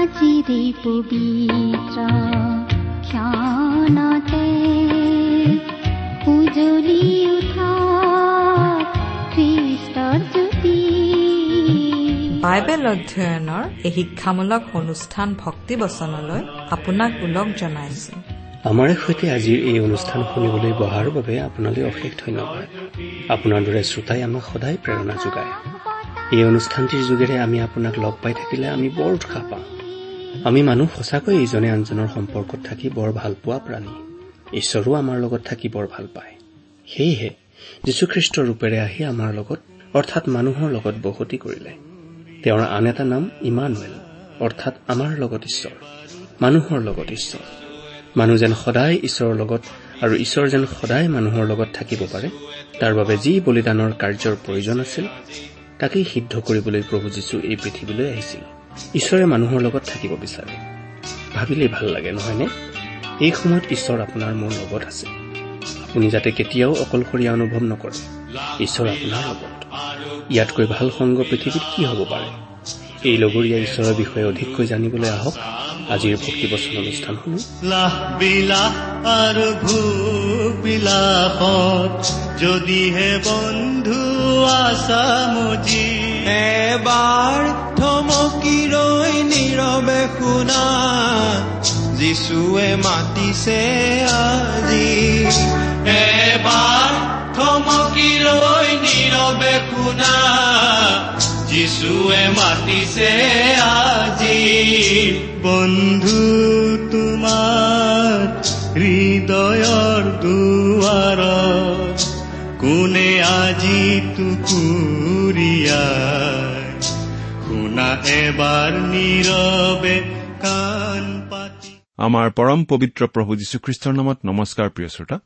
আজিৰে পবিত্ৰ ক্ষণতে। উজলি উঠা খ্ৰীষ্টৰ জ্যোতি। বাইবেল অধ্যয়নৰ এই শিক্ষামূলক অনুষ্ঠান ভক্তি বচনলৈ আপোনাক ওলগ জনাইছো। আমাৰ সৈতে আজিৰ এই অনুষ্ঠান শুনিবলৈ বহাৰ বাবে আপোনালৈ অশেষ ধন্যবাদ। আপোনাৰ দৰে শ্ৰোতাই আমাক সদায় প্ৰেৰণা যোগায়। এই অনুষ্ঠানটিৰ যোগেৰে আমি আপোনাক লগ পাই থাকিলে আমি বৰ উৎসাহ পাওঁ আমি মানুহ সঁচাকৈ ইজনে আনজনৰ সম্পৰ্কত থাকি বৰ ভাল পোৱা প্ৰাণী। ঈশ্বৰো আমাৰ লগত থাকি বৰ ভাল পায়। সেয়েহে যীশুখ্ৰীষ্টৰ ৰূপেৰে আহি আমাৰ লগত অৰ্থাৎ মানুহৰ লগত বসতি কৰিলে। তেওঁৰ আন এটা নাম ইমানুৱেল অৰ্থাৎ আমাৰ লগত ঈশ্বৰ মানুহৰ লগত ঈশ্বৰ। মানুহ যেন সদায় ঈশ্বৰৰ লগত আৰু ঈশ্বৰ যেন সদায় মানুহৰ লগত থাকিব পাৰে তাৰ বাবে যি বলিদানৰ কাৰ্যৰ প্ৰয়োজন আছিল তাকেই সিদ্ধ কৰিবলৈ প্ৰভু যীশু এই পৃথিৱীলৈ আহিছিল। ঈশ্বৰে মানুহৰ লগত থাকিব বিচাৰে। ভাবিলেই ভাল লাগে নহয়নে এই সময়ত ঈশ্বৰ আপোনাৰ মোৰ লগত আছে। আপুনি যাতে কেতিয়াও অকলশৰীয়া অনুভৱ নকৰে। ঈশ্বৰ আপোনাৰ লগত। ইয়াতকৈ ভাল সংগ পৃথিৱীত কি হ'ব পাৰে? এই লগৰীয়া ঈশ্বৰৰ বিষয়ে অধিককৈ জানিবলৈ আহক। আজিৰ ভক্তিবচন অনুষ্ঠান শুনো আৰু ভোগ বিলাসত যদিহে বন্ধু আছা মজি এবাৰ থমকি ৰৈ নীৰৱে শুনা যিচুৱে মাতিছে আজি। এবাৰ থমকি ৰৈ নীৰৱে শুনা যিচুৱে মাতিছে আজি। বন্ধু তোমাৰ হৃদয়ৰ দুৱাৰ কোনে আজি টুকুৰিয়াই শুনা এবাৰ নীৰৱে কাণ পাতি আমাৰ পৰম পবিত্ৰ প্ৰভু যীশুখ্ৰীষ্টৰ নামত নমস্কাৰ প্ৰিয় শ্ৰোতা।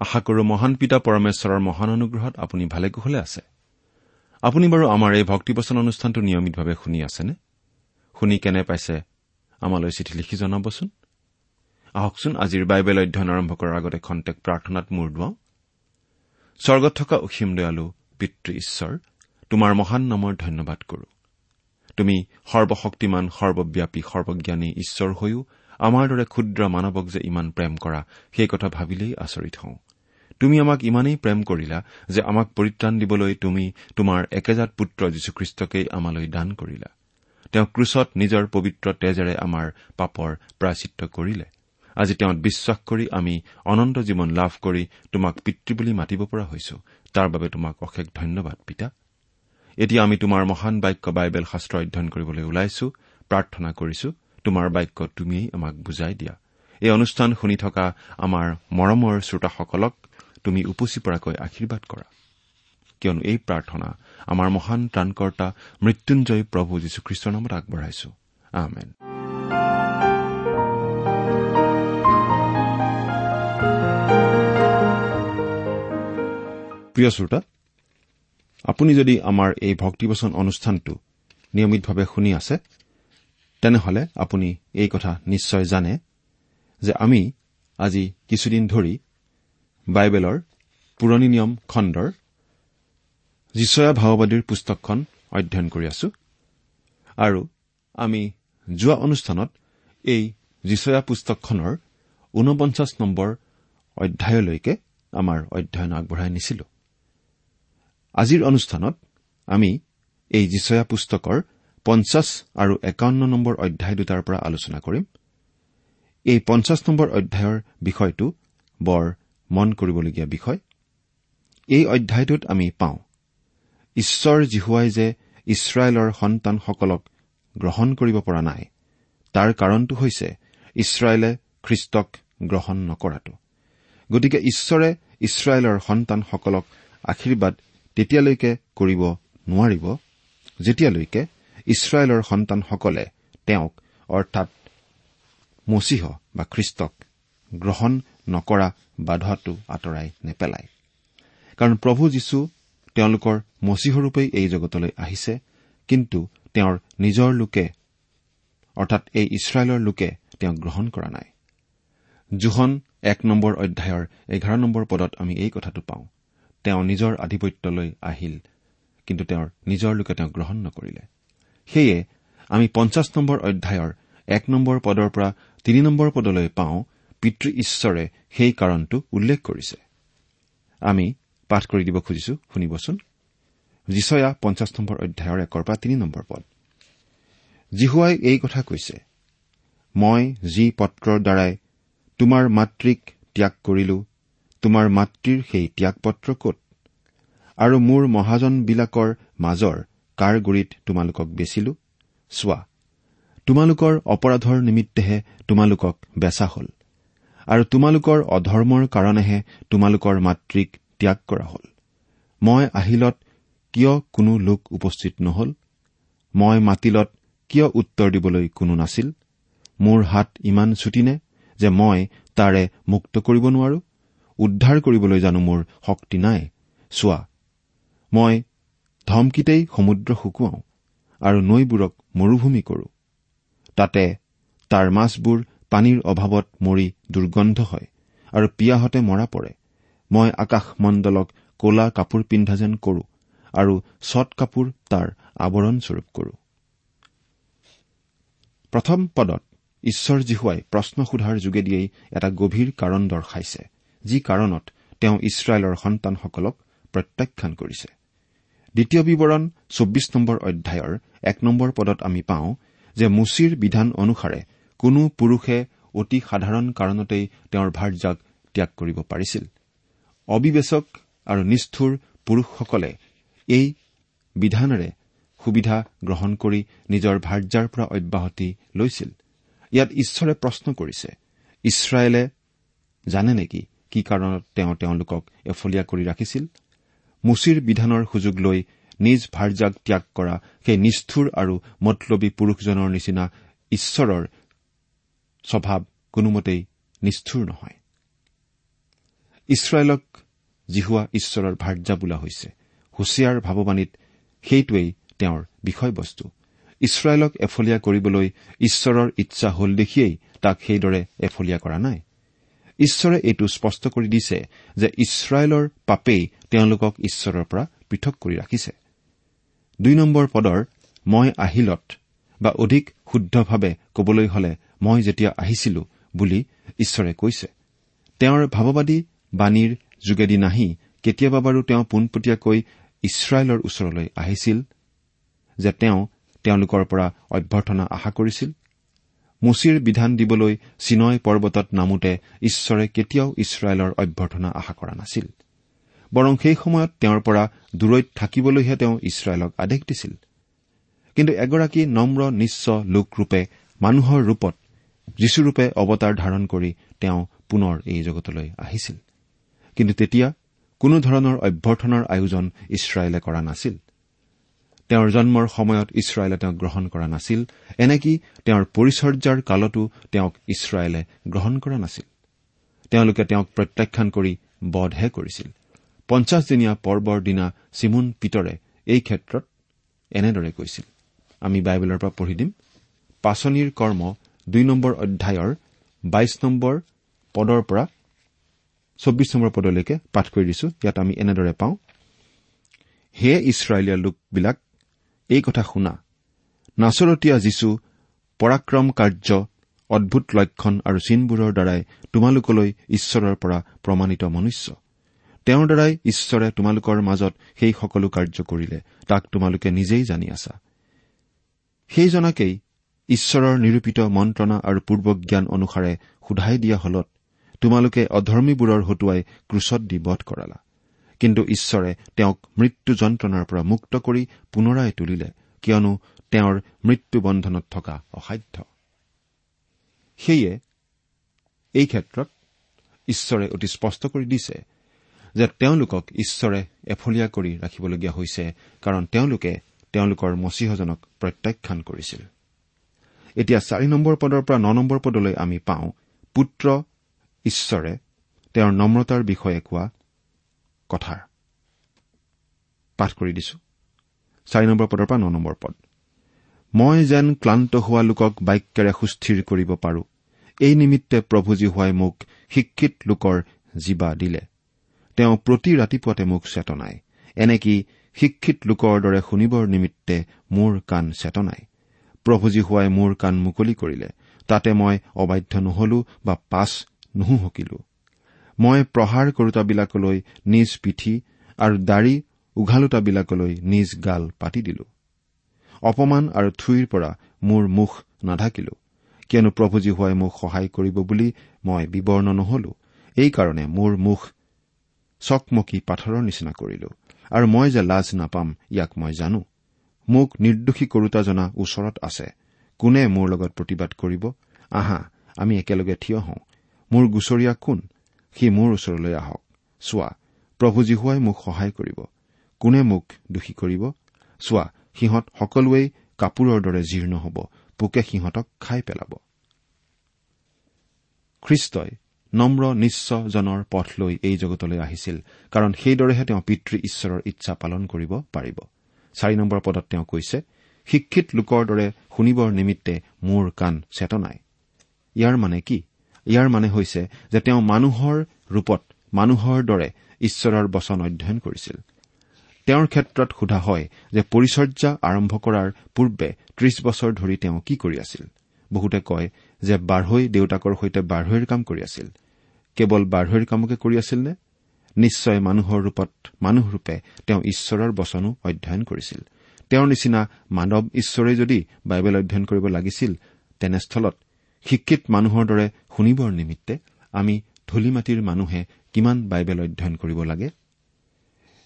আশা কৰো মহান পিতা পৰমেশ্বৰৰ মহান অনুগ্ৰহত আপুনি ভালে কুশলে আছে। আপুনি বাৰু আমাৰ এই ভক্তিবচন অনুষ্ঠানটো নিয়মিতভাৱে শুনি আছেনে? শুনি কেনে পাইছে? আমালৈ চিঠি লিখি জনাবচোন। আহকচোন আজিৰ বাইবেল অধ্যয়ন আৰম্ভ কৰাৰ আগতে খন্তেক প্ৰাৰ্থনাত মূৰ দুৱাওঁ। স্বৰ্গত থকা অসীম দয়ালু পিতৃ ঈশ্বৰ তোমাৰ মহান নামৰ ধন্যবাদ কৰো। তুমি সৰ্বশক্তিমান সৰ্বব্যাপী সৰ্বজ্ঞানী ঈশ্বৰ হৈও আমাৰ দৰে ক্ষুদ্ৰ মানৱক যে ইমান প্ৰেম কৰা সেই কথা ভাবিলেই আচৰিত হওঁ। তুমি আমাক ইমানেই প্ৰেম কৰিলা যে আমাক পৰিত্ৰাণ দিবলৈ তুমি তোমাৰ একেজাত পুত্ৰ যীশুখ্ৰীষ্টকেই আমালৈ দান কৰিলা। তেওঁ ক্ৰুচত নিজৰ পবিত্ৰ তেজেৰে আমাৰ পাপৰ প্ৰাচিত্য কৰিলে। আজি তেওঁত বিশ্বাস কৰি আমি অনন্ত জীৱন লাভ কৰি তোমাক পিতৃ বুলি মাতিব পৰা হৈছো। তাৰ বাবে তোমাক অশেষ ধন্যবাদ পিতা। এতিয়া আমি তোমাৰ মহান বাক্য বাইবেল শাস্ত্ৰ অধ্যয়ন কৰিবলৈ ওলাইছো প্ৰাৰ্থনা কৰিছো তোমাৰ বাক্য তুমিয়েই আমাক বুজাই দিয়া। এই অনুষ্ঠান শুনি থকা আমাৰ মৰমৰ শ্ৰোতাসকলক তুমি উপচি পৰাকৈ আশীৰ্বাদ কৰা। কিয়নো এই প্ৰাৰ্থনা আমাৰ মহান ত্ৰাণকৰ্তা মৃত্যুঞ্জয় প্ৰভু যীশুখ্ৰীষ্টৰ নামত আগবঢ়াইছো। আমেন। প্ৰিয় শ্ৰোতা আপুনি যদি আমাৰ এই ভক্তিবচন অনুষ্ঠানটো নিয়মিতভাৱে শুনি আছে তেনেহলে আপুনি এই কথা নিশ্চয় জানে যে আমি আজি কিছুদিন ধৰি বাইবেলৰ পুৰণি নিয়ম খণ্ডৰ যিচয়া ভাওবাদীৰ পুস্তকখন অধ্যয়ন কৰি আছো আৰু আমি যোৱা অনুষ্ঠানত এই যিচয়া পুস্তকখনৰ ঊনপঞ্চাছ নম্বৰ অধ্যায়লৈকে আমাৰ অধ্যয়ন আগবঢ়াই নিছিলো। আজিৰ অনুষ্ঠানত আমি এই যিচয়া পুস্তকৰ পঞ্চাছ আৰু একাৱন্ন নম্বৰ অধ্যায় দুটাৰ পৰা আলোচনা কৰিম। এই পঞ্চাছ নম্বৰ অধ্যায়ৰ বিষয়টো বৰ মন কৰিবলগীয়া বিষয়। এই অধ্যায়টোত আমি পাওঁ ঈশ্বৰ জিহুৱাই যে ইছৰাইলৰ সন্তানসকলক গ্ৰহণ কৰিব পৰা নাই তাৰ কাৰণটো হৈছে ইছৰাইলে খ্ৰীষ্টক গ্ৰহণ নকৰাটো। গতিকে ঈশ্বৰে ইছৰাইলৰ সন্তানসকলক আশীৰ্বাদ তেতিয়ালৈকে কৰিব নোৱাৰিব। যেতিয়ালৈকে ইছৰাইলৰ সন্তানসকলে তেওঁক অৰ্থাৎ মচীহ বা খ্ৰীষ্টক গ্ৰহণ নকৰা বাধোৱাটো আঁতৰাই নেপেলায়। কাৰণ প্ৰভু যীশু তেওঁলোকৰ মচীহৰূপেই এই জগতলৈ আহিছে কিন্তু তেওঁৰ নিজৰ লোকে অৰ্থাৎ এই ইছৰাইলৰ লোকে তেওঁক গ্ৰহণ কৰা নাই। জোহন এক নম্বৰ অধ্যায়ৰ এঘাৰ নম্বৰ পদত আমি এই কথাটো পাওঁ। তেওঁ নিজৰ আধিপত্যলৈ আহিল কিন্তু তেওঁৰ নিজৰ লোকে তেওঁক গ্ৰহণ নকৰিলে। সেয়ে আমি পঞ্চাছ নম্বৰ অধ্যায়ৰ এক নম্বৰ পদৰ পৰা তিনি নম্বৰ পদলৈ পাওঁ পিতৃ ঈশ্বৰে সেই কাৰণটো উল্লেখ কৰিছে। আমি পাঠ কৰি দিব খুজিছো শুনিবচোন। যিচয়া পঞ্চাছ নম্বৰ অধ্যায়ৰ একৰ পৰা তিনি নম্বৰ পদ। জিহুৱাই এই কথা কৈছে মই যি পত্ৰৰ দ্বাৰাই তোমাৰ মাতৃক ত্যাগ কৰিলো তোমাৰ মাতৃৰ সেই ত্যাগ পত্ৰ কত? আৰু মোৰ মহাজনবিলাকৰ মাজৰ কাৰ গুৰিত তোমালোকক বেচিলো? চোৱা তোমালোকৰ অপৰাধৰ নিমিত্তেহে তোমালোকক বেচা হল আৰু তোমালোকৰ অধৰ্মৰ কাৰণেহে তোমালোকৰ মাতৃক ত্যাগ কৰা হল। মই আহিলত কিয় কোনো লোক উপস্থিত নহল? মই মাতিলত কিয় উত্তৰ দিবলৈ কোনো নাছিল? মোৰ হাত ইমান ছুটিনে যে মই তাৰে মুক্ত কৰিব নোৱাৰো? উদ্ধাৰ কৰিবলৈ জানো মোৰ শক্তি নাই। চোৱা মই ধমকিতেই সমুদ্ৰ শুকুৱাওঁ আৰু নৈবোৰক মৰুভূমি কৰো। তাতে তাৰ মাছবোৰ পানীৰ অভাৱত মৰি দুৰ্গন্ধ হয় আৰু পিয়াহতে মৰা পৰে। মই আকাশমণ্ডলক কলা কাপোৰ পিন্ধা যেন কৰো আৰু চট কাপোৰ তাৰ আৱৰণস্বৰূপ কৰো। প্ৰথম পদত ঈশ্বৰ জীহুৱাই প্ৰশ্ন সোধাৰ যোগেদিয়েই এটা গভীৰ কাৰণ দৰ্শাইছে। যি কাৰণত তেওঁ ইছৰাইলৰ সন্তানসকলক প্ৰত্যাখ্যান কৰিছে। দ্বিতীয় বিৱৰণ চৌব্বিছ নম্বৰ অধ্যায়ৰ এক নম্বৰ পদত আমি পাওঁ যে মুচিৰ বিধান অনুসাৰে কোনো পুৰুষে অতি সাধাৰণ কাৰণতেই তেওঁৰ ভাৰ্যাক ত্যাগ কৰিব পাৰিছিল। অবিবেচক আৰু নিষ্ঠুৰ পুৰুষসকলে এই বিধানেৰে সুবিধা গ্ৰহণ কৰি নিজৰ ভাৰ্যাৰ পৰা অব্যাহতি লৈছিল। ইয়াত ঈশ্বৰে প্ৰশ্ন কৰিছে ইছৰাইলে জানে নেকি কি কাৰণত তেওঁ তেওঁলোকক এফলীয়া কৰি ৰাখিছিল? মুচিৰ বিধানৰ সুযোগ লৈ নিজ ভাৰ্যাক ত্যাগ কৰা সেই নিষ্ঠুৰ আৰু মতলবী পুৰুষজনৰ নিচিনা ঈশ্বৰৰ স্বভাৱ কোনোমতেই নিষ্ঠুৰ নহয়। ইছৰাইলক জিহুৱা ঈশ্বৰৰ ভাৰ্যা বোলা হৈছে। হুচিয়াৰ ভাৱবাণীত সেইটোৱেই তেওঁৰ বিষয়বস্তু। ইছৰাইলক এফলীয়া কৰিবলৈ ঈশ্বৰৰ ইচ্ছা হল দেখিয়েই তাক সেইদৰে এফলীয়া কৰা নাই। ঈশ্বৰে এইটো স্পষ্ট কৰি দিছে যে ইছৰাইলৰ পাপেই তেওঁলোকক ঈশ্বৰৰ পৰা পৃথক কৰি ৰাখিছে। দুই নম্বৰ পদৰ মই আহিলত বা অধিক শুদ্ধভাৱে কবলৈ হলে মই যেতিয়া আহিছিলো বুলি ঈশ্বৰে কৈছে। তেওঁৰ ভাৱবাদী বাণীৰ যোগেদি নাহি কেতিয়াবা বাৰু তেওঁ পোনপটীয়াকৈ ইছৰাইলৰ ওচৰলৈ আহিছিল যে তেওঁ তেওঁলোকৰ পৰা অভ্যৰ্থনা আশা কৰিছিল। মুচিৰ বিধান দিবলৈ চিনয় পৰ্বতত নামোতে ঈশ্বৰে কেতিয়াও ইছৰাইলৰ অভ্যৰ্থনা আশা কৰা নাছিল। বৰং সেই সময়ত তেওঁৰ পৰা দূৰৈত থাকিবলৈহে তেওঁ ইছৰাইলক আদেশ দিছিল। কিন্তু এগৰাকী নম্ৰ নিশ্চ লোকৰূপে মানুহৰ ৰূপত যীশুৰূপে অৱতাৰ ধাৰণ কৰি তেওঁ পুনৰ এই জগতলৈ আহিছিল। কিন্তু তেতিয়া কোনো ধৰণৰ অভ্যৰ্থনাৰ আয়োজন ইছৰাইলে কৰা নাছিল। তেওঁৰ জন্মৰ সময়ত ইছৰাইলে তেওঁক গ্ৰহণ কৰা নাছিল এনেকি তেওঁৰ পৰিচৰ্যাৰ কালতো তেওঁক ইছৰাইলে গ্ৰহণ কৰা নাছিল। তেওঁলোকে তেওঁক প্ৰত্যাখ্যান কৰি বধহে কৰিছিল। পঞ্চাছদিনীয়া পৰ্বৰ দিনা চিমুন পিতৰে এই ক্ষেত্ৰত এনেদৰে কৈছিল। আমি বাইবেলৰ পৰা পঢ়ি দিম পাচনিৰ কৰ্ম দুই নম্বৰ অধ্যায়ৰ বাইশ নম্বৰ পদৰ পৰা চৌবিশ নম্বৰ পদলৈকে পাঠ কৰি দিছো। ইয়াত আমি এনেদৰে পাওঁ হে ইছৰাইলীয়া লোকবিলাক এই কথা শুনা। নাচৰতীয়া যীশু পৰাক্ৰম কাৰ্য অদ্ভুত লক্ষণ আৰু চিনবোৰৰ দ্বাৰাই তোমালোকলৈ ঈশ্বৰৰ পৰা প্ৰমাণিত মনুষ্য। তেওঁৰ দ্বাৰাই ঈশ্বৰে তোমালোকৰ মাজত সেই সকলো কাৰ্য কৰিলে তাক তোমালোকে নিজেই জানি আছা। সেইজনাকেই ঈশ্বৰৰ নিৰূপিত মন্ত্ৰণা আৰু পূৰ্বজ্ঞান অনুসাৰে সোধাই দিয়া হলত তোমালোকে অধৰ্মীবোৰৰ হতুৱাই ক্ৰুচত দি বধ কৰালা। কিন্তু ঈশ্বৰে তেওঁক মৃত্যু যন্ত্ৰণাৰ পৰা মুক্ত কৰি পুনৰাই তুলিলে কিয়নো তেওঁৰ মৃত্যু বন্ধনত থকা অসাধ্য। সেয়ে এই ক্ষেত্ৰত ঈশ্বৰে অতি স্পষ্ট কৰি দিছে যে তেওঁলোকক ঈশ্বৰে এফলীয়া কৰি ৰাখিবলগীয়া হৈছে কাৰণ তেওঁলোকে তেওঁলোকৰ মচীহজনক প্ৰত্যাখ্যান কৰিছিল। এতিয়া চাৰি নম্বৰ পদৰ পৰা ন নম্বৰ পদলৈ আমি পাওঁ পুত্ৰ ঈশ্বৰে তেওঁৰ নম্ৰতাৰ বিষয়ে কোৱা মই যেন ক্লান্ত হোৱা লোকক বাক্যেৰে সুস্থিৰ কৰিব পাৰো এই নিমিত্তে প্ৰভুজী হোৱাই মোক শিক্ষিত লোকৰ জীৱা দিলে। তেওঁ প্ৰতি ৰাতিপুৱাতে মোক চেতনাই এনেকি শিক্ষিত লোকৰ দৰে শুনিবৰ নিমিত্তে মোৰ কাণ চেতনাই প্ৰভুজী হোৱাই মোৰ কাণ মুকলি কৰিলে। তাতে মই অবাধ্য নহলো বা পাছ নুহুহকিলো মই প্ৰহাৰ কৰোতাবিলাকলৈ নিজ পিঠি আৰু দাড়ি উঘালোতাবিলাকলৈ নিজ গাল পাতি দিলো। অপমান আৰু থুইৰ পৰা মোৰ মুখ নাঢাকিলো কিয়নো প্ৰভুজী হোৱাই মোক সহায় কৰিব বুলি মই বিৱৰ্ণ নহলো। এইকাৰণে মোৰ মুখ চকমকী পাথৰৰ নিচিনা কৰিলো আৰু মই যে লাজ নাপাম ইয়াক মই জানো। মোক নিৰ্দোষী কৰোতা জনা ওচৰত আছে। কোনে মোৰ লগত প্ৰতিবাদ কৰিব? আহা আমি একেলগে থিয় হওঁ। মোৰ গুচৰীয়া কোন? সি মোৰ ওচৰলৈ আহক। চোৱা প্ৰভু জীহুৱাই মোক সহায় কৰিব। কোনে মোক দোষী কৰিব? চোৱা সিহঁত সকলোৱেই কাপোৰৰ দৰে জীৰ্ণ হ'ব। পোকে সিহঁতক খাই পেলাব। খ্ৰীষ্টই নম্ৰ নিশ্চজনৰ পথ লৈ এই জগতলৈ আহিছিল কাৰণ সেইদৰেহে তেওঁ পিতৃ ঈশ্বৰৰ ইচ্ছা পালন কৰিব পাৰিব। চাৰি নম্বৰ পদত তেওঁ কৈছে শিক্ষিত লোকৰ দৰে শুনিবৰ নিমিত্তে মোৰ কাণ চেতনাই। ইয়াৰ মানে কি? ইয়াৰ মানে হৈছে যে তেওঁ মানুহৰ ৰূপত মানুহৰ দৰে ঈশ্বৰৰ বচন অধ্যয়ন কৰিছিল। তেওঁৰ ক্ষেত্ৰত সোধা হয় যে পৰিচৰ্যা আৰম্ভ কৰাৰ পূৰ্বে ত্ৰিশ বছৰ ধৰি তেওঁ কি কৰি আছিল? বহুতে কয় যে বাঢ়ৈ দেউতাকৰ সৈতে বাঢ়ৈৰ কাম কৰি আছিল। কেৱল বাঢ়ৈৰ কামকে কৰি আছিল নে? নিশ্চয় মানুহৰ ৰূপত মানুহৰূপে তেওঁ ঈশ্বৰৰ বচনো অধ্যয়ন কৰিছিল। তেওঁৰ নিচিনা মানৱ ঈশ্বৰে যদি বাইবেল অধ্যয়ন কৰিব লাগিছিল তেনেস্থলত শিক্ষিত মানুহৰ দৰে শুনিবৰ নিমিত্তে আমি ধূলি মাটিৰ মানুহে কিমান বাইবেল অধ্যয়ন কৰিব লাগে?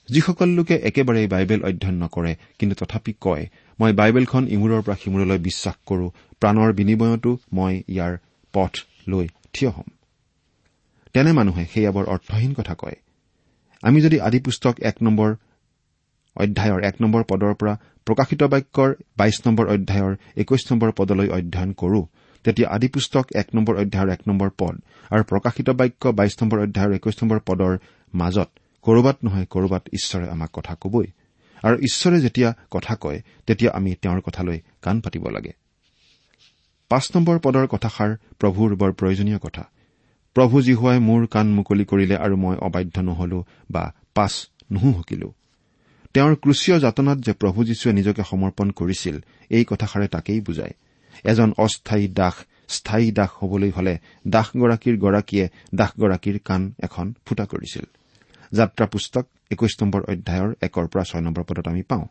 যিসকল লোকে একেবাৰে বাইবেল অধ্যয়ন নকৰে কিন্তু তথাপি কয় মই বাইবেলখন ইমূৰৰ পৰা সিমূৰলৈ বিশ্বাস কৰো প্ৰাণৰ বিনিময়তো মই ইয়াৰ পথ লৈ থিয় হ'ম। তেনে মানুহে সেয়া বৰ অৰ্থহীন কথা কয়। আমি যদি আদি পুস্তক এক নম্বৰ অধ্যায়ৰ এক নম্বৰ পদৰ পৰা প্ৰকাশিত বাক্যৰ বাইশ নম্বৰ অধ্যায়ৰ একৈশ নম্বৰ পদলৈ অধ্যয়ন কৰো তেতিয়া আদি পুস্তক এক নম্বৰ অধ্যায়ৰ এক নম্বৰ পদ আৰু প্ৰকাশিত বাক্য বাইশ নম্বৰ অধ্যায়ৰ একৈশ নম্বৰ পদৰ মাজত কৰবাত নহয় কৰবাত ঈশ্বৰে আমাক কথা কবই। আৰু ঈশ্বৰে যেতিয়া কথা কয় তেতিয়া আমি তেওঁৰ কথালৈ কাণ পাতিব লাগে। পাঁচ নম্বৰ পদৰ কথাষাৰ প্ৰভুৰ বৰ প্ৰয়োজনীয় কথা। প্ৰভু জীহুৱাই মোৰ কাণ মুকলি কৰিলে আৰু মই অবাধ্য নহলো বা পাছ নুহুহকিলো। তেওঁৰ ক্ৰুচীয় যাতনাত যে প্ৰভু যীশুৱে নিজকে সমৰ্পণ কৰিছিল এই কথাষাৰে তাকেই বুজায়। এজন অস্থায়ী দাস স্থায়ী দাস হবলৈ হলে দাসগৰাকীৰ গৰাকীয়ে দাসগৰাকীৰ কাণ এখন ফুটা কৰিছিল। যাত্ৰা পুস্তক একৈশ নম্বৰ অধ্যায়ৰ একৰ পৰা ছয় নম্বৰ পদত আমি পাওঁ।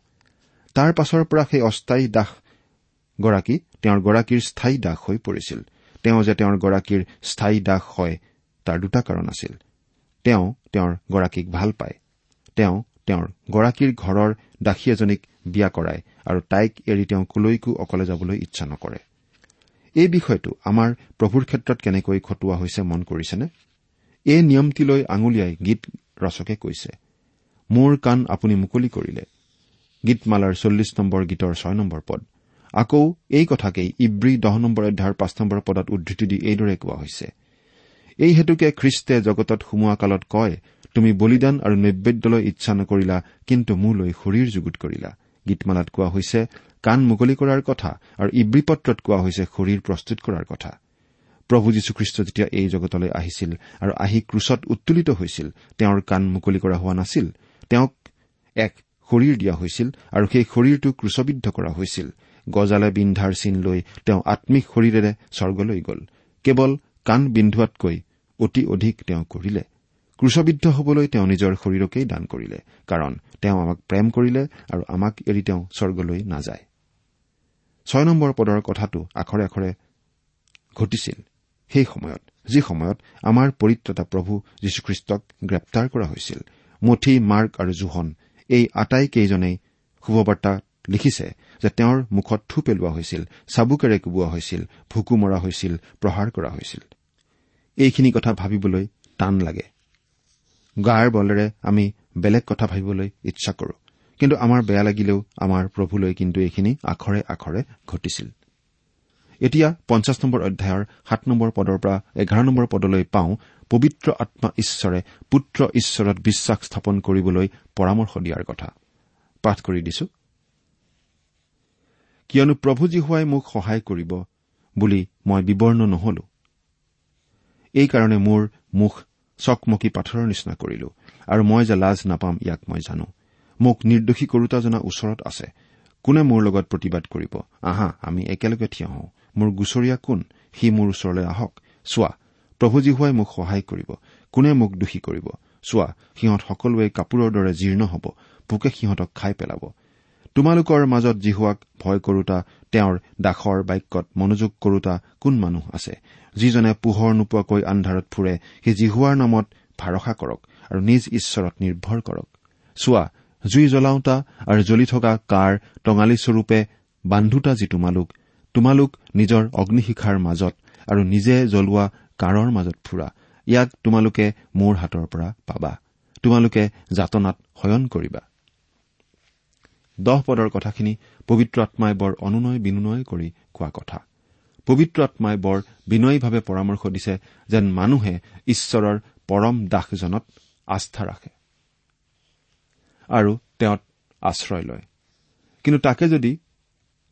তাৰ পাছৰ পৰা সেই অস্থায়ী দাসগৰাকী তেওঁৰ গৰাকীৰ স্থায়ী দাস হৈ পৰিছিল। তেওঁ যে তেওঁৰ গৰাকীৰ স্থায়ী দাস হয় তাৰ দুটা কাৰণ আছিল। তেওঁ তেওঁৰ গৰাকীক ভাল পায়। তেওঁ তেওঁৰ গৰাকীৰ ঘৰৰ দাসী এজনীক বিয়া কৰায় আৰু তাইক এৰি তেওঁ কলৈকো অকলে যাবলৈ ইচ্ছা নকৰে। এই বিষয়টো আমাৰ প্ৰভুৰ ক্ষেত্ৰত কেনেকৈ খটোৱা হৈছে মন কৰিছেনে? এই নিয়মটিলৈ আঙুলিয়াই গীত ৰচকে কৈছে মোৰ কাণ আপুনি মুকলি কৰিলে। গীতমালাৰ চল্লিছ নম্বৰ গীতৰ ছয় নম্বৰ পদ। আকৌ এই কথাকেই ইব্ৰী দহ নম্বৰ অধ্যায়ৰ পাঁচ নম্বৰ পদত উদ্ধৃতি দি এইদৰে কোৱা হৈছে এই হেতুকে খ্ৰীষ্টে জগতত সোমোৱা কালত কয় তুমি বলিদান আৰু নৈবেদ্যলৈ ইচ্ছা নকৰিলা কিন্তু মোলৈ শৰীৰ যুগুত কৰিলা। গীতমালাত কোৱা হৈছে কাণ মুকলি কৰাৰ কথা আৰু ইব্ৰী পত্ৰত কোৱা হৈছে শৰীৰ প্ৰস্তুত কৰাৰ কথা। প্ৰভু যীশুখ্ৰীষ্ট যেতিয়া এই জগতলৈ আহিছিল আৰু আহি ক্ৰুচত উত্তোলিত হৈছিল তেওঁৰ কাণ মুকলি কৰা হোৱা নাছিল তেওঁক এক শৰীৰ দিয়া হৈছিল আৰু সেই শৰীৰটো ক্ৰুচবিদ্ধ কৰা হৈছিল। গজালে বিন্ধাৰ চিন লৈ তেওঁ আম্মিক শৰীৰেৰে স্বৰ্গলৈ গ'ল। কেৱল কাণ বিন্ধোৱাতকৈ অতি অধিক তেওঁ কৰিলে। ক্ৰুচবিদ্ধ হবলৈ তেওঁ নিজৰ শৰীৰকেই দান কৰিলে কাৰণ তেওঁ আমাক প্ৰেম কৰিলে আৰু আমাক এৰি তেওঁ স্বৰ্গলৈ নাযায়। ছয় নম্বৰ পদৰ কথাটো আখৰে আখৰে ঘটিছিল। সেই সময়ত যি সময়ত আমাৰ পৰিত্ৰতা প্ৰভু যীশুখ্ৰীষ্টক গ্ৰেপ্তাৰ কৰা হৈছিল মঠি মাৰ্ক আৰু জোহন এই আটাইকেইজনেই শুভবাৰ্তা লিখিছে যে তেওঁৰ মুখত থু পেলোৱা হৈছিল চাবুকেৰে কোবোৱা হৈছিল ভুকু মৰা হৈছিল প্ৰহাৰ কৰা হৈছিল। এইখিনি কথা ভাবিবলৈ টান লাগে। গাৰ বলেৰে আমি বেলেগ কথা ভাবিবলৈ ইচ্ছা কৰো। কিন্তু আমাৰ বেয়া লাগিলেও আমাৰ প্ৰভুলৈ কিন্তু এইখিনি আখৰে আখৰে ঘটিছিল। এতিয়া পঞ্চাছ নম্বৰ অধ্যায়ৰ সাত নম্বৰ পদৰ পৰা এঘাৰ নম্বৰ পদলৈ পাওঁ পবিত্ৰ আত্মা ঈশ্বৰে পুত্ৰ ঈশ্বৰত বিশ্বাস স্থাপন কৰিবলৈ পৰামৰ্শ দিয়াৰ কথা। পাঠ কৰি দিছো। কিয়নো মোক সহায় কৰিব বুলি মই বিৱৰ্ণ নহলো। এইকাৰণে মোৰ মুখ চকমকী পাথৰৰ নিচিনা কৰিলো আৰু মই যে লাজ নাপাম ইয়াক মই জানো। মোক নিৰ্দোষী কৰোতা জনা ওচৰত আছে। কোনে মোৰ লগত প্ৰতিবাদ কৰিব? আহা আমি একেলগে থিয় হওঁ। মোৰ গুচৰীয়া কোন? সি মোৰ ওচৰলৈ আহক। চোৱা প্ৰভু জীহুৱাই মোক সহায় কৰিব। কোনে মোক দোষী কৰিব? চোৱা সিহঁত সকলোৱে কাপোৰৰ দৰে জীৰ্ণ হ'ব। পোকে সিহঁতক খাই পেলাব। তোমালোকৰ মাজত জিহুৱাক ভয় কৰোতা তেওঁৰ দাসৰ বাক্যত মনোযোগ কৰোতা কোন মানুহ আছে? যিজনে পোহৰ নোপোৱাকৈ আন্ধাৰত ফুৰে সেই জিহুৱাৰ নামত ভাৰসা কৰক আৰু নিজ ঈশ্বৰত নিৰ্ভৰ কৰক। চোৱা জুই জ্বলাওতা আৰু জ্বলি থকা কাৰ টঙালীস্বৰূপে বান্ধোতা যি তোমালোক তোমালোক নিজৰ অগ্নিশিখাৰ মাজত আৰু নিজে জ্বলোৱা কাঁড়ৰ মাজত ফুৰা। ইয়াক তোমালোকে মোৰ হাতৰ পৰা পাবা। তোমালোকে যাতনাত শয়ন কৰিবা। দহ পদৰ কথাখিনি পবিত্ৰ আত্মাই বৰ অনুনয় বিনুনয় কৰি কোৱা কথা। পবিত্ৰ আত্মাই বৰ বিনয়ীভাৱে পৰামৰ্শ দিছে যেন মানুহে ঈশ্বৰৰ পৰম দাসজনত আস্থা ৰাখে আৰু তেওঁত আশ্ৰয় লয়। কিন্তু তাকে যদি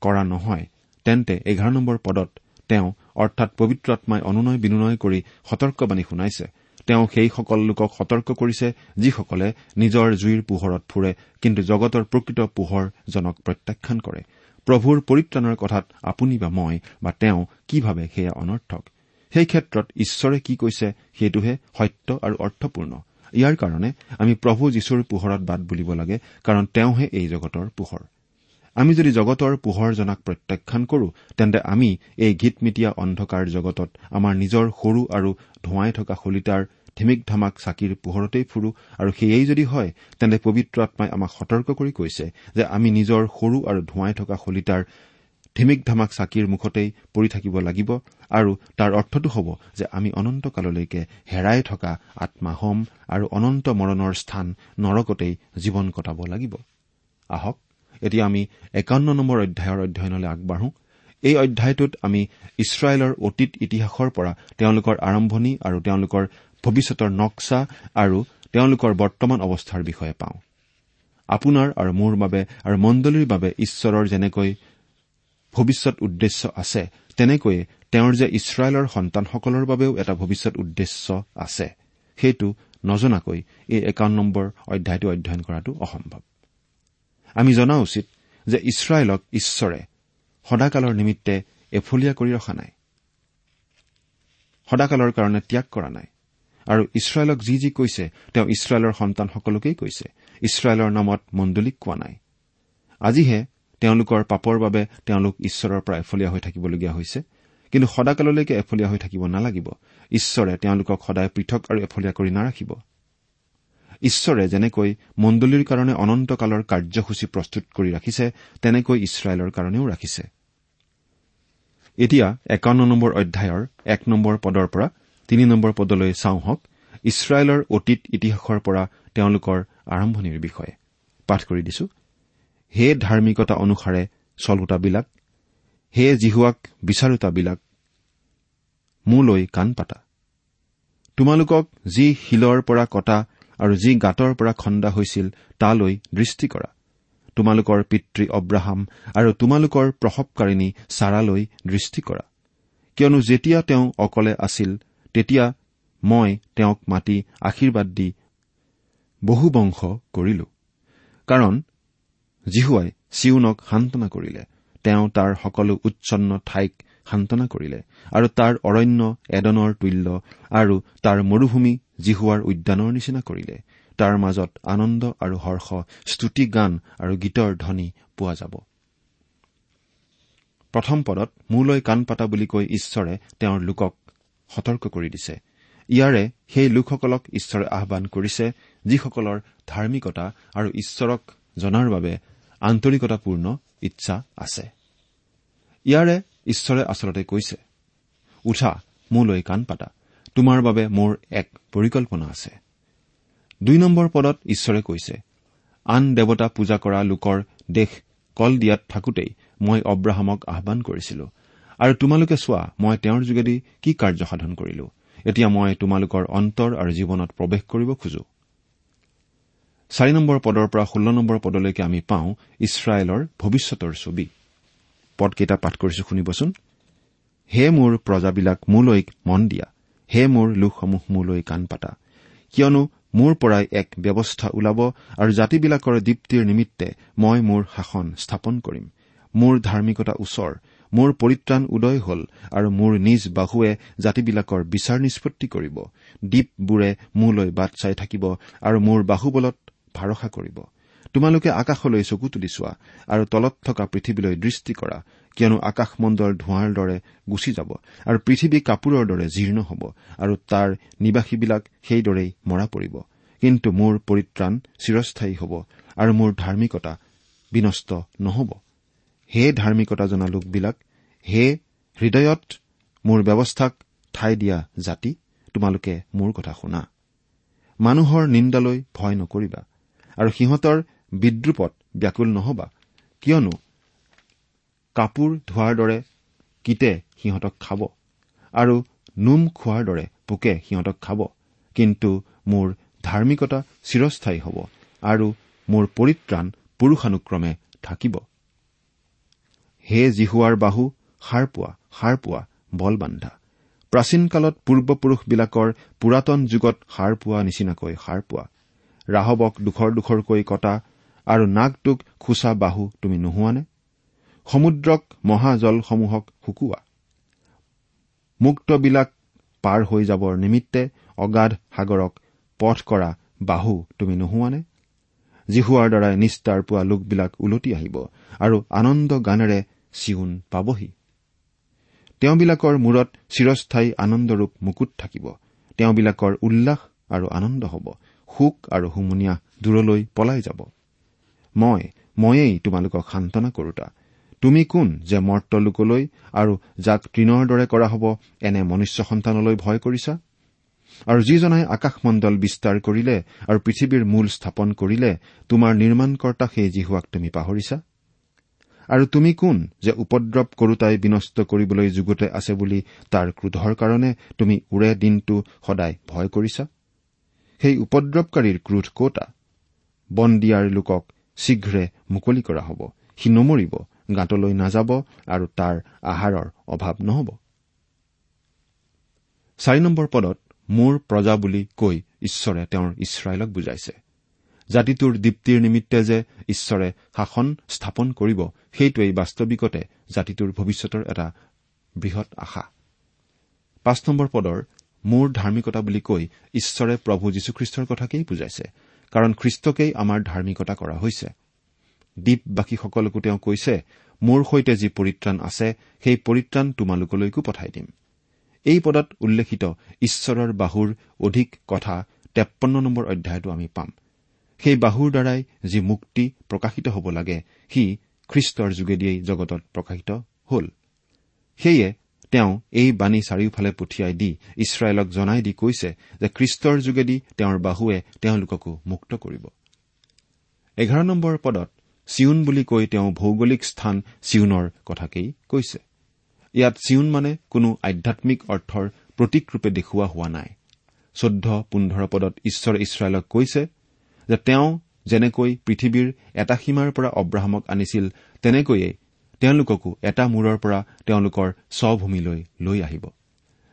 কৰা নহয় তেন্তে এঘাৰ নম্বৰ পদত তেওঁ অৰ্থাৎ পবিত্ৰ আত্মাই অনুনয় বিনুনয় কৰি সতৰ্কবাণী শুনাইছে। তেওঁ সেইসকল লোকক সতৰ্ক কৰিছে যিসকলে নিজৰ জুইৰ পোহৰত ফুৰে কিন্তু জগতৰ প্ৰকৃত পোহৰজনক প্ৰত্যাখ্যান কৰে। প্ৰভুৰ পৰিত্ৰাণৰ কথাত আপুনি বা মই বা তেওঁ কি ভাবে সেয়া অনৰ্থক? সেই ক্ষেত্ৰত ঈশ্বৰে কি কৈছে সেইটোহে সত্য আৰু অৰ্থপূৰ্ণ। ইয়াৰ কাৰণে আমি প্ৰভু যীশুৰ পোহৰত বাট বুলিব লাগে কাৰণ তেওঁহে এই জগতৰ পোহৰ। আমি যদি জগতৰ পোহৰজনাক প্ৰত্যাখ্যান কৰো তেন্তে আমি এই গীতমিতীয়া অন্ধকাৰ জগতত আমাৰ নিজৰ সৰু আৰু ধোঁৱাই থকা শলিতাৰ ধিমিক ধামাক চাকিৰ পোহৰতেই ফুৰো আৰু সেয়েই যদি হয় তেন্তে পবিত্ৰ আত্মাই আমাক সতৰ্ক কৰি কৈছে যে আমি নিজৰ সৰু আৰু ধোঁৱাই থকা শলিতাৰ ধিমিক ধামাক চাকিৰ মুখতেই পৰি থাকিব লাগিব আৰু তাৰ অৰ্থটো হ'ব যে আমি অনন্তকাললৈকে হেৰাই থকা আত্মা হ'ম আৰু অনন্ত মৰণৰ স্থান নৰকতেই জীৱন কটাব লাগিব। আহক এতিয়া আমি একাৱন্ন নম্বৰ অধ্যায়ৰ অধ্যয়নলৈ আগবাঢ়ো। এই অধ্যায়টোত আমি ইছৰাইলৰ অতীত ইতিহাসৰ পৰা তেওঁলোকৰ আৰম্ভণি আৰু তেওঁলোকৰ ভৱিষ্যতৰ নক্সা আৰু তেওঁলোকৰ বৰ্তমান অৱস্থাৰ বিষয়ে পাওঁ। আপোনাৰ আৰু মোৰ বাবে আৰু মণ্ডলীৰ বাবে ঈশ্বৰৰ যেনেকৈ ভৱিষ্যত উদ্দেশ্য আছে তেনেকৈয়ে তেওঁৰ যে ইছৰাইলৰ সন্তানসকলৰ বাবেও এটা ভৱিষ্যত উদ্দেশ্য আছে সেইটো নজনাকৈ এই একাৱন্ন নম্বৰ অধ্যায়টো অধ্যয়ন কৰাটো অসম্ভৱ। আমি জনা উচিত যে ইছৰাইলক ঈশ্বৰে সদাকালৰ নিমিত্তে এফলীয়া কৰি ৰখা নাই। সদাকালৰ কাৰণে ত্যাগ কৰা নাই। আৰু ইছৰাইলক যি যি কৈছে তেওঁ ইছৰাইলৰ সন্তানসকলকেই কৈছে। ইছৰাইলৰ নামত মণ্ডলীক কোৱা নাই। আজিহে তেওঁলোকৰ পাপৰ বাবে তেওঁলোক ঈশ্বৰৰ পৰা এফলীয়া হৈ থাকিবলগীয়া হৈছে। কিন্তু সদাকাললৈকে এফলীয়া হৈ থাকিব নালাগিব। ঈশ্বৰে তেওঁলোকক সদায় পৃথক আৰু এফলীয়া কৰি নাৰাখিব। ঈশ্বৰে যেনেকৈ মণ্ডলীৰ কাৰণে অনন্তকালৰ কাৰ্যসূচী প্ৰস্তুত কৰি ৰাখিছে তেনেকৈ ইছৰাইলৰ কাৰণেও ৰাখিছে। এতিয়া একাৱন্ন নম্বৰ অধ্যায়ৰ এক নম্বৰ পদৰ পৰা তিনি নম্বৰ পদলৈ চাওঁ হওক ইছৰাইলৰ অতীত ইতিহাসৰ পৰা তেওঁলোকৰ আৰম্ভণিৰ বিষয়ে। পাঠ কৰি দিছো। হে ধাৰ্মিকতা অনুসাৰে চলোতাবিলাক হে জিহুৱাক বিচাৰোতাবিলাক মোলৈ কাণ পাতা। তোমালোকক যি শিলৰ পৰা কটা আৰু যি গাঁতৰ পৰা খন্দা হৈছিল তালৈ দৃষ্টি কৰা। তোমালোকৰ পিতৃ অব্ৰাহাম আৰু তোমালোকৰ প্ৰসৱকাৰিণী ছাৰালৈ দৃষ্টি কৰা। কিয়নো যেতিয়া তেওঁ অকলে আছিল তেতিয়া মই তেওঁক মাতি আশীৰ্বাদ দি বহু বংশ কৰিলো। কাৰণ জিহুৱাই চিউনক সান্তনা কৰিলে। তেওঁ তাৰ সকলো উচ্ছন্ন ঠাইক সান্তনা কৰিলে আৰু তাৰ অৰণ্য এডনৰ তুল্য আৰু তাৰ মৰুভূমি জিহুৱাৰ উদ্যানৰ নিচিনা কৰিলে। তাৰ মাজত আনন্দ আৰু হৰ্ষ স্তুতি গান আৰু গীতৰ ধ্বনি পোৱা যাব। প্ৰথম পদত মোলৈ কাণ পাতা বুলি কৈ ঈশ্বৰে তেওঁৰ লোকক সতৰ্ক কৰি দিছে। ইয়াৰে সেই লোকসকলক ঈশ্বৰে আহান কৰিছে যিসকলৰ ধাৰ্মিকতা আৰু ঈশ্বৰক জনাৰ বাবে আন্তৰিকতাপূৰ্ণ ইচ্ছা আছে। ইয়াৰে ঈশ্বৰে আচলতে কৈছে উঠা মোলৈ কাণ পাতা। তোমাৰ বাবে মোৰ এক পৰিকল্পনা আছে। দুই নম্বৰ পদত ঈশ্বৰে কৈছে আন দেৱতা পূজা কৰা লোকৰ দেশ কল দিয়াত থাকোতেই মই অব্ৰাহামক আহান কৰিছিলো। আৰু তোমালোকে চোৱা মই তেওঁৰ যোগেদি কি কাৰ্য সাধন কৰিলো। এতিয়া মই তোমালোকৰ অন্তৰ আৰু জীৱনত প্ৰৱেশ কৰিব খোজো। চাৰি নম্বৰ পদৰ পৰা ষোল্ল নম্বৰ পদলৈকে আমি পাওঁ ইছৰাইলৰ ভৱিষ্যতৰ ছবি। পদকেইটা পাঠ কৰিছো শুনিবচোন। হে মোৰ প্ৰজাবিলাক মোলৈ মন দিয়া। হে মোৰ লোকসমূহ মোলৈ কাণ পাতা। কিয়নো মোৰ পৰাই এক ব্যৱস্থা ওলাব আৰু জাতিবিলাকৰ দীপ্তিৰ নিমিত্তে মই মোৰ শাসন স্থাপন কৰিম। মোৰ ধাৰ্মিকতা ওচৰ মোৰ পৰিত্ৰাণ উদয় হল আৰু মোৰ নিজ বাহুৱে জাতিবিলাকৰ বিচাৰ নিষ্পত্তি কৰিব। দ্বীপবোৰে মোলৈ বাট চাই থাকিব আৰু মোৰ বাহুবলত ভৰসা কৰিব। তোমালোকে আকাশলৈ চকু তুলি চোৱা আৰু তলত থকা পৃথিৱীলৈ দৃষ্টি কৰা কিয়নো আকাশমণ্ডল ধোঁৱাৰ দৰে গুচি যাব আৰু পৃথিৱী কাপোৰৰ দৰে জীৰ্ণ হ'ব আৰু তাৰ নিবাসীবিলাক সেইদৰেই মৰা পৰিব। কিন্তু মোৰ পৰিত্ৰাণ চিৰস্থায়ী হ'ব আৰু মোৰ ধাৰ্মিকতা বিনষ্ট নহ'ব। হে ধাৰ্মিকতা জনা লোকবিলাক হে হৃদয়ত মোৰ ব্যৱস্থাক ঠাই দিয়া জাতি তোমালোকে মোৰ কথা শুনা। মানুহৰ নিন্দালৈ ভয় নকৰিবা আৰু সিহঁতৰ বিদ্ৰূপত ব্যাকুল নহবা। কিয়নো কাপোৰ ধোৱাৰ দৰে কীটে সিহঁতক খাব আৰু নোম খোৱাৰ দৰে পোকে সিহঁতক খাব। কিন্তু মোৰ ধাৰ্মিকতা চিৰস্থায়ী হ'ব আৰু মোৰ পৰিত্ৰাণ পুৰুষানুক্ৰমে থাকিব। হে জিহুৱাৰ বাহু সাৰ পোৱা সাৰ পোৱা বল বান্ধা। প্ৰাচীন কালত পূৰ্বপুৰুষবিলাকৰ পুৰাতন যুগত সাৰ পোৱা নিচিনাকৈ সাৰ পোৱা। ৰাহবক দুখৰ দুখৰকৈ কটা আৰু নাকটোক খোচা বাহু তুমি নোহোৱানে? সমুদ্ৰক মহাজলসমূহক শুকোৱা? মুক্তবিলাক পাৰ হৈ যাবৰ নিমিত্তে অগাধ সাগৰক পথ কৰা বাহু তুমি নোহোৱানে? জিহুৱাৰ দ্বাৰাই নিষ্ঠাৰ পোৱা লোকবিলাক ওলটি আহিব আৰু আনন্দ গানেৰে চিউন পাবহি। তেওঁবিলাকৰ মূৰত চিৰস্থায়ী আনন্দৰূপ মুকুট থাকিব। তেওঁবিলাকৰ উল্লাস আৰু আনন্দ হ'ব। সুখ আৰু হুমুনিয়াহ দূৰলৈ পলাই যাব। মই ময়েই তোমালোকক সান্তনা কৰোতা তুমি কোন যে মৰ্ত লোকলৈ আৰু যাক তৃণৰ দৰে কৰা হ'ব এনে মনুষ্য সন্তানলৈ ভয় কৰিছা? আৰু যিজনাই আকাশমণ্ডল বিস্তাৰ কৰিলে আৰু পৃথিৱীৰ মূল স্থাপন কৰিলে তোমাৰ নিৰ্মাণকৰ্তা সেই জিহুৱাক তুমি পাহৰিছা? আৰু তুমি কোন যে উপদ্ৰৱ কৰোতাই বিনষ্ট কৰিবলৈ যুগতে আছে বুলি তাৰ ক্ৰোধৰ কাৰণে তুমি ওৰে দিনটো সদায় ভয় কৰিছা? সেই উপদ্ৰৱকাৰীৰ ক্ৰোধ কতা? বন্দিয়াৰ লোকক শীঘ্ৰে মুকলি কৰা হ'ব। সি নমৰিব গাঁতলৈ নাযাব আৰু তাৰ আহাৰৰ অভাৱ নহ'ব। চাৰি নম্বৰ পদত মোৰ প্ৰজা বুলি কৈ ঈশ্বৰে তেওঁৰ ইছৰাইলক বুজাইছে। জাতিটোৰ দীপ্তিৰ নিমিত্তে যে ঈশ্বৰে শাসন স্থাপন কৰিব সেইটোৱেই বাস্তৱিকতে জাতিটোৰ ভৱিষ্যতৰ এটা বৃহৎ আশা। পাঁচ নম্বৰ পদৰ মোৰ ধাৰ্মিকতা বুলি কৈ ঈশ্বৰে প্ৰভু যীশুখ্ৰীষ্টৰ কথাকেই বুজাইছে। কাৰণ খ্ৰীষ্টকেই আমাৰ ধাৰ্মিকতা কৰা হৈছে। দ্বীপবাসীসকলকো তেওঁ কৈছে মোৰ সৈতে যি পৰিত্ৰাণ আছে সেই পৰিত্ৰাণ তোমালোকলৈকো পঠাই দিম। এই পদত উল্লেখিত ঈশ্বৰৰ বাহুৰ অধিক কথা তেপন্ন নম্বৰ অধ্যায়তো আমি পাম। সেই বাহুৰ দ্বাৰাই যি মুক্তি প্ৰকাশিত হ'ব লাগে সি খ্ৰীষ্টৰ যোগেদিয়েই জগতত প্ৰকাশিত হ'ল। সেয়ে তেওঁ এই বাণী চাৰিওফালে পঠিয়াই দি ইছৰাইলক জনাই দি কৈছে যে খ্ৰীষ্টৰ যোগেদি তেওঁৰ বাহুৱে তেওঁলোককো মুক্ত কৰিব। এঘাৰ নম্বৰ পদত চিউন বুলি কৈ তেওঁ ভৌগোলিক স্থান চিউনৰ কথাকেই কৈছে। ইয়াত চিউন মানে কোনো আধ্যামিক অৰ্থৰ প্ৰতীকৰূপে দেখুওৱা হোৱা নাই। চৈধ্য পোন্ধৰ পদত ঈশ্বৰ ইছৰাইলক কৈছে যে তেওঁ যেনেকৈ পৃথিৱীৰ এটা সীমাৰ পৰা অব্ৰাহামক আনিছিল তেনেকৈয়ে তেওঁলোককো এটা মূৰৰ পৰা তেওঁলোকৰ স্বভূমিলৈ লৈ আহিব।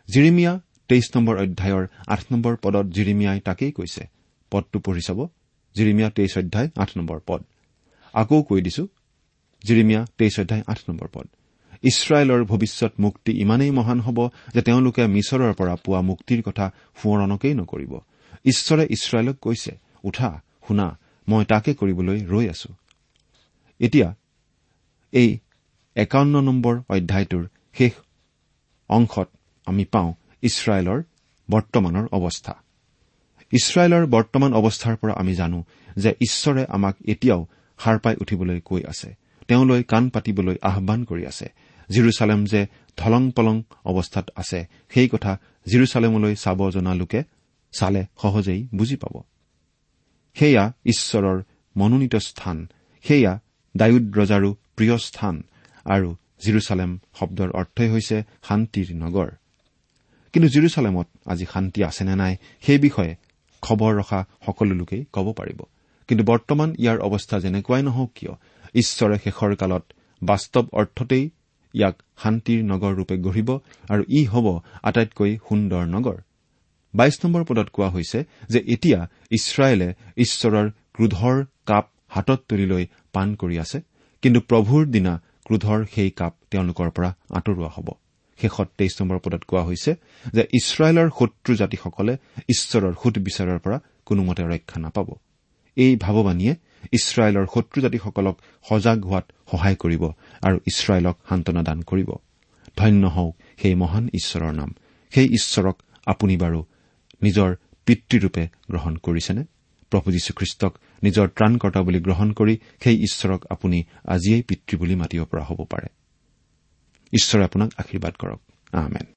জিৰিমিয়া তেইছ নম্বৰ অধ্যায়ৰ আঠ নম্বৰ পদত জিৰিমিয়াই তাকেই কৈছে। পদটো পঢ়ি চাব। জিৰিমিয়া তেইছ অধ্যায় আঠ নম্বৰ পদ। আকৌ কৈ দিছো। জিৰিমিয়া তেইছ অধ্যায় আঠ নম্বৰ পদ। ইছৰাইলৰ ভৱিষ্যত মুক্তি ইমানেই মহান হ'ব যে তেওঁলোকে মিছৰৰ পৰা পোৱা মুক্তিৰ কথা সোঁৱৰণকেই নকৰিব। ঈশ্বৰে ইছৰাইলক কৈছে উঠা শুনা মই তাকে কৰিবলৈ ৰৈ আছো। এতিয়া এই একাৱন্ন নম্বৰ অধ্যায়টোৰ শেষ অংশত আমি পাওঁ ইছৰাইলৰ বৰ্তমানৰ অৱস্থা। ইছৰাইলৰ বৰ্তমান অৱস্থাৰ পৰা আমি জানো যে ঈশ্বৰে আমাক এতিয়াও সাৰ পাই উঠিবলৈ কৈ আছে। তেওঁলৈ কাণ পাতিবলৈ আহান কৰি আছে। জিৰচালেম যে থলং পলং অৱস্থাত আছে সেই কথা জিৰচালেমলৈ চাব জনা লোকে চালে সহজেই বুজি পাব। সেয়া ঈশ্বৰৰ মনোনীত স্থান। সেয়া ডায়ুদ ৰজাৰো প্ৰিয় স্থান। আৰু জিৰচালেম শব্দৰ অৰ্থই হৈছে শান্তিৰ নগৰ। কিন্তু জিৰচালেমত আজি শান্তি আছে নে নাই সেই বিষয়ে খবৰ ৰখা সকলো লোকেই ক'ব পাৰিব। কিন্তু বৰ্তমান ইয়াৰ অৱস্থা যেনেকুৱাই নহওক কিয় ঈশ্বৰে শেষৰ কালত বাস্তৱ অৰ্থতেই ইয়াক শান্তিৰ নগৰ ৰূপে গঢ়িব আৰু ই হ'ব আটাইতকৈ সুন্দৰ নগৰ। বাইশ নম্বৰ পদত কোৱা হৈছে যে এতিয়া ইছৰাইলে ঈশ্বৰৰ ক্ৰোধৰ কাপ হাতত তুলি লৈ পাণ কৰি আছে। কিন্তু প্ৰভুৰ দিনা ক্ৰোধৰ সেই কাপ তেওঁলোকৰ পৰা আঁতৰোৱা হ'ব। শেষত তেইছ নম্বৰ পদত কোৱা হৈছে যে ইছৰাইলৰ শত্ৰু জাতিসকলে ঈশ্বৰৰ সুদবিচাৰৰ পৰা কোনোমতে ৰক্ষা নাপাব। এই ভাৱবাণীয়ে ইছৰাইলৰ শত্ৰু জাতিসকলক সজাগ হোৱাত সহায় কৰিব আৰু ইছৰাইলক সান্তনা দান কৰিব। ধন্য হওক সেই মহান ঈশ্বৰৰ নাম। সেই ঈশ্বৰক আপুনি বাৰু নিজৰ পিতৃৰূপে গ্ৰহণ কৰিছেনে? প্ৰভু যীশুখ্ৰীষ্টক নিজৰ ত্ৰাণকৰ্তা বুলি গ্ৰহণ কৰি সেই ঈশ্বৰক আপুনি আজিয়েই পিতৃ বুলি মাতিব পৰা হ'ব পাৰে। ঈশ্বৰে আপোনাক আশীৰ্বাদ কৰক। আহমেন